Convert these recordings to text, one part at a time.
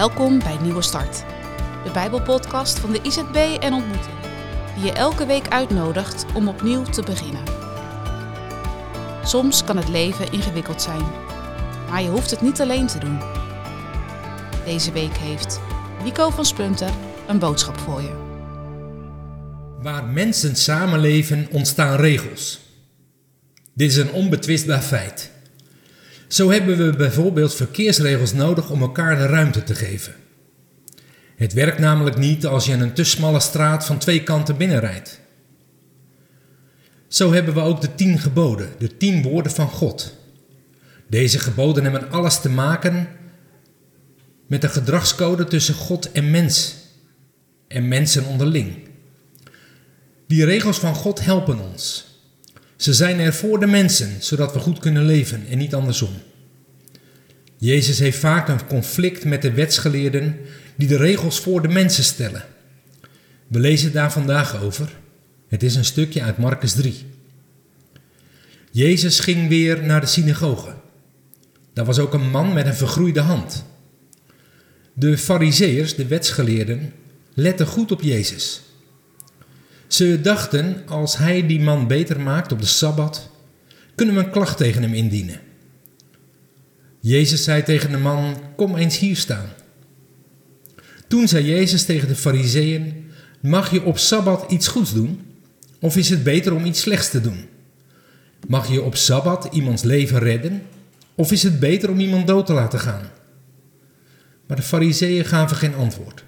Welkom bij Nieuwe Start, de Bijbelpodcast van de IZB en Ontmoeting, die je elke week uitnodigt om opnieuw te beginnen. Soms kan het leven ingewikkeld zijn, maar je hoeft het niet alleen te doen. Deze week heeft Nico van Spunter een boodschap voor je. Waar mensen samenleven ontstaan regels. Dit is een onbetwistbaar feit. Zo hebben we bijvoorbeeld verkeersregels nodig om elkaar de ruimte te geven. Het werkt namelijk niet als je een te smalle straat van twee kanten binnenrijdt. Zo hebben we ook de tien geboden, de tien woorden van God. Deze geboden hebben alles te maken met de gedragscode tussen God en mens en mensen onderling. Die regels van God helpen ons. Ze zijn er voor de mensen, zodat we goed kunnen leven en niet andersom. Jezus heeft vaak een conflict met de wetsgeleerden die de regels voor de mensen stellen. We lezen daar vandaag over. Het is een stukje uit Marcus 3. Jezus ging weer naar de synagoge. Daar was ook een man met een vergroeide hand. De fariseërs, de wetsgeleerden, letten goed op Jezus. Ze dachten, als hij die man beter maakt op de Sabbat, kunnen we een klacht tegen hem indienen. Jezus zei tegen de man, kom eens hier staan. Toen zei Jezus tegen de fariseeën, mag je op Sabbat iets goeds doen? Of is het beter om iets slechts te doen? Mag je op Sabbat iemands leven redden? Of is het beter om iemand dood te laten gaan? Maar de fariseeën gaven geen antwoord.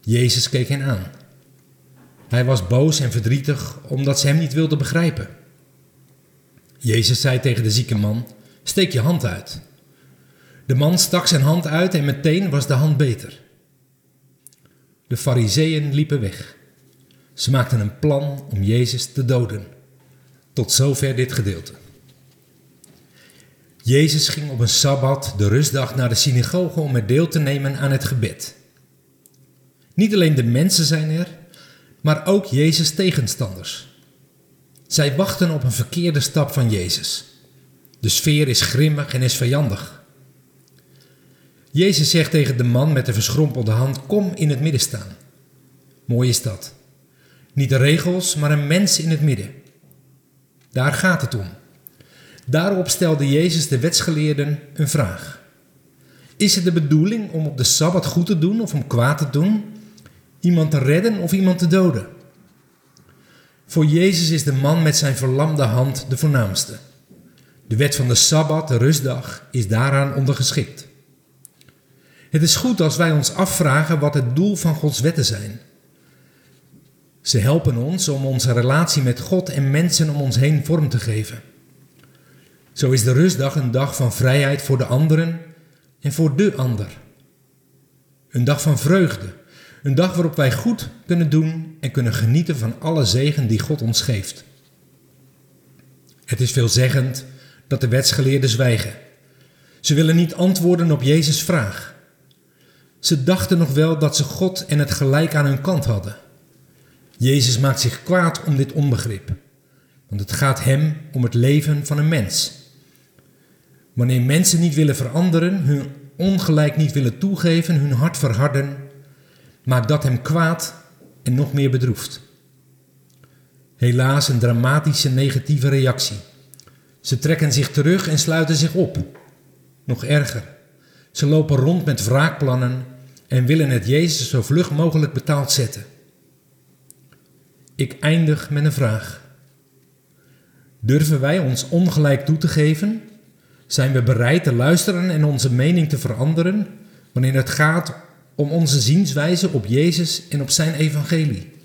Jezus keek hen aan. Hij was boos en verdrietig omdat ze hem niet wilden begrijpen. Jezus zei tegen de zieke man: Steek je hand uit. De man stak zijn hand uit en meteen was de hand beter. De fariseeën liepen weg. Ze maakten een plan om Jezus te doden. Tot zover dit gedeelte. Jezus ging op een sabbat, de rustdag, naar de synagoge om er deel te nemen aan het gebed. Niet alleen de mensen zijn er, maar ook Jezus' tegenstanders. Zij wachten op een verkeerde stap van Jezus. De sfeer is grimmig en is vijandig. Jezus zegt tegen de man met de verschrompelde hand: Kom in het midden staan. Mooi is dat. Niet de regels, maar een mens in het midden. Daar gaat het om. Daarop stelde Jezus de wetsgeleerden een vraag. Is het de bedoeling om op de Sabbat goed te doen of om kwaad te doen? Iemand te redden of iemand te doden? Voor Jezus is de man met zijn verlamde hand de voornaamste. De wet van de Sabbat, de rustdag, is daaraan ondergeschikt. Het is goed als wij ons afvragen wat het doel van Gods wetten zijn. Ze helpen ons om onze relatie met God en mensen om ons heen vorm te geven. Zo is de rustdag een dag van vrijheid voor de anderen en voor de ander. Een dag van vreugde, een dag waarop wij goed kunnen doen en kunnen genieten van alle zegen die God ons geeft. Het is veelzeggend dat de wetsgeleerden zwijgen. Ze willen niet antwoorden op Jezus' vraag. Ze dachten nog wel dat ze God en het gelijk aan hun kant hadden. Jezus maakt zich kwaad om dit onbegrip, want het gaat hem om het leven van een mens. Wanneer mensen niet willen veranderen, hun ongelijk niet willen toegeven, hun hart verharden, maakt dat hem kwaad en nog meer bedroefd. Helaas een dramatische negatieve reactie. Ze trekken zich terug en sluiten zich op. Nog erger, ze lopen rond met wraakplannen en willen het Jezus zo vlug mogelijk betaald zetten. Ik eindig met een vraag. Durven wij ons ongelijk toe te geven? Zijn we bereid te luisteren en onze mening te veranderen wanneer het gaat om onze zienswijze op Jezus en op zijn evangelie?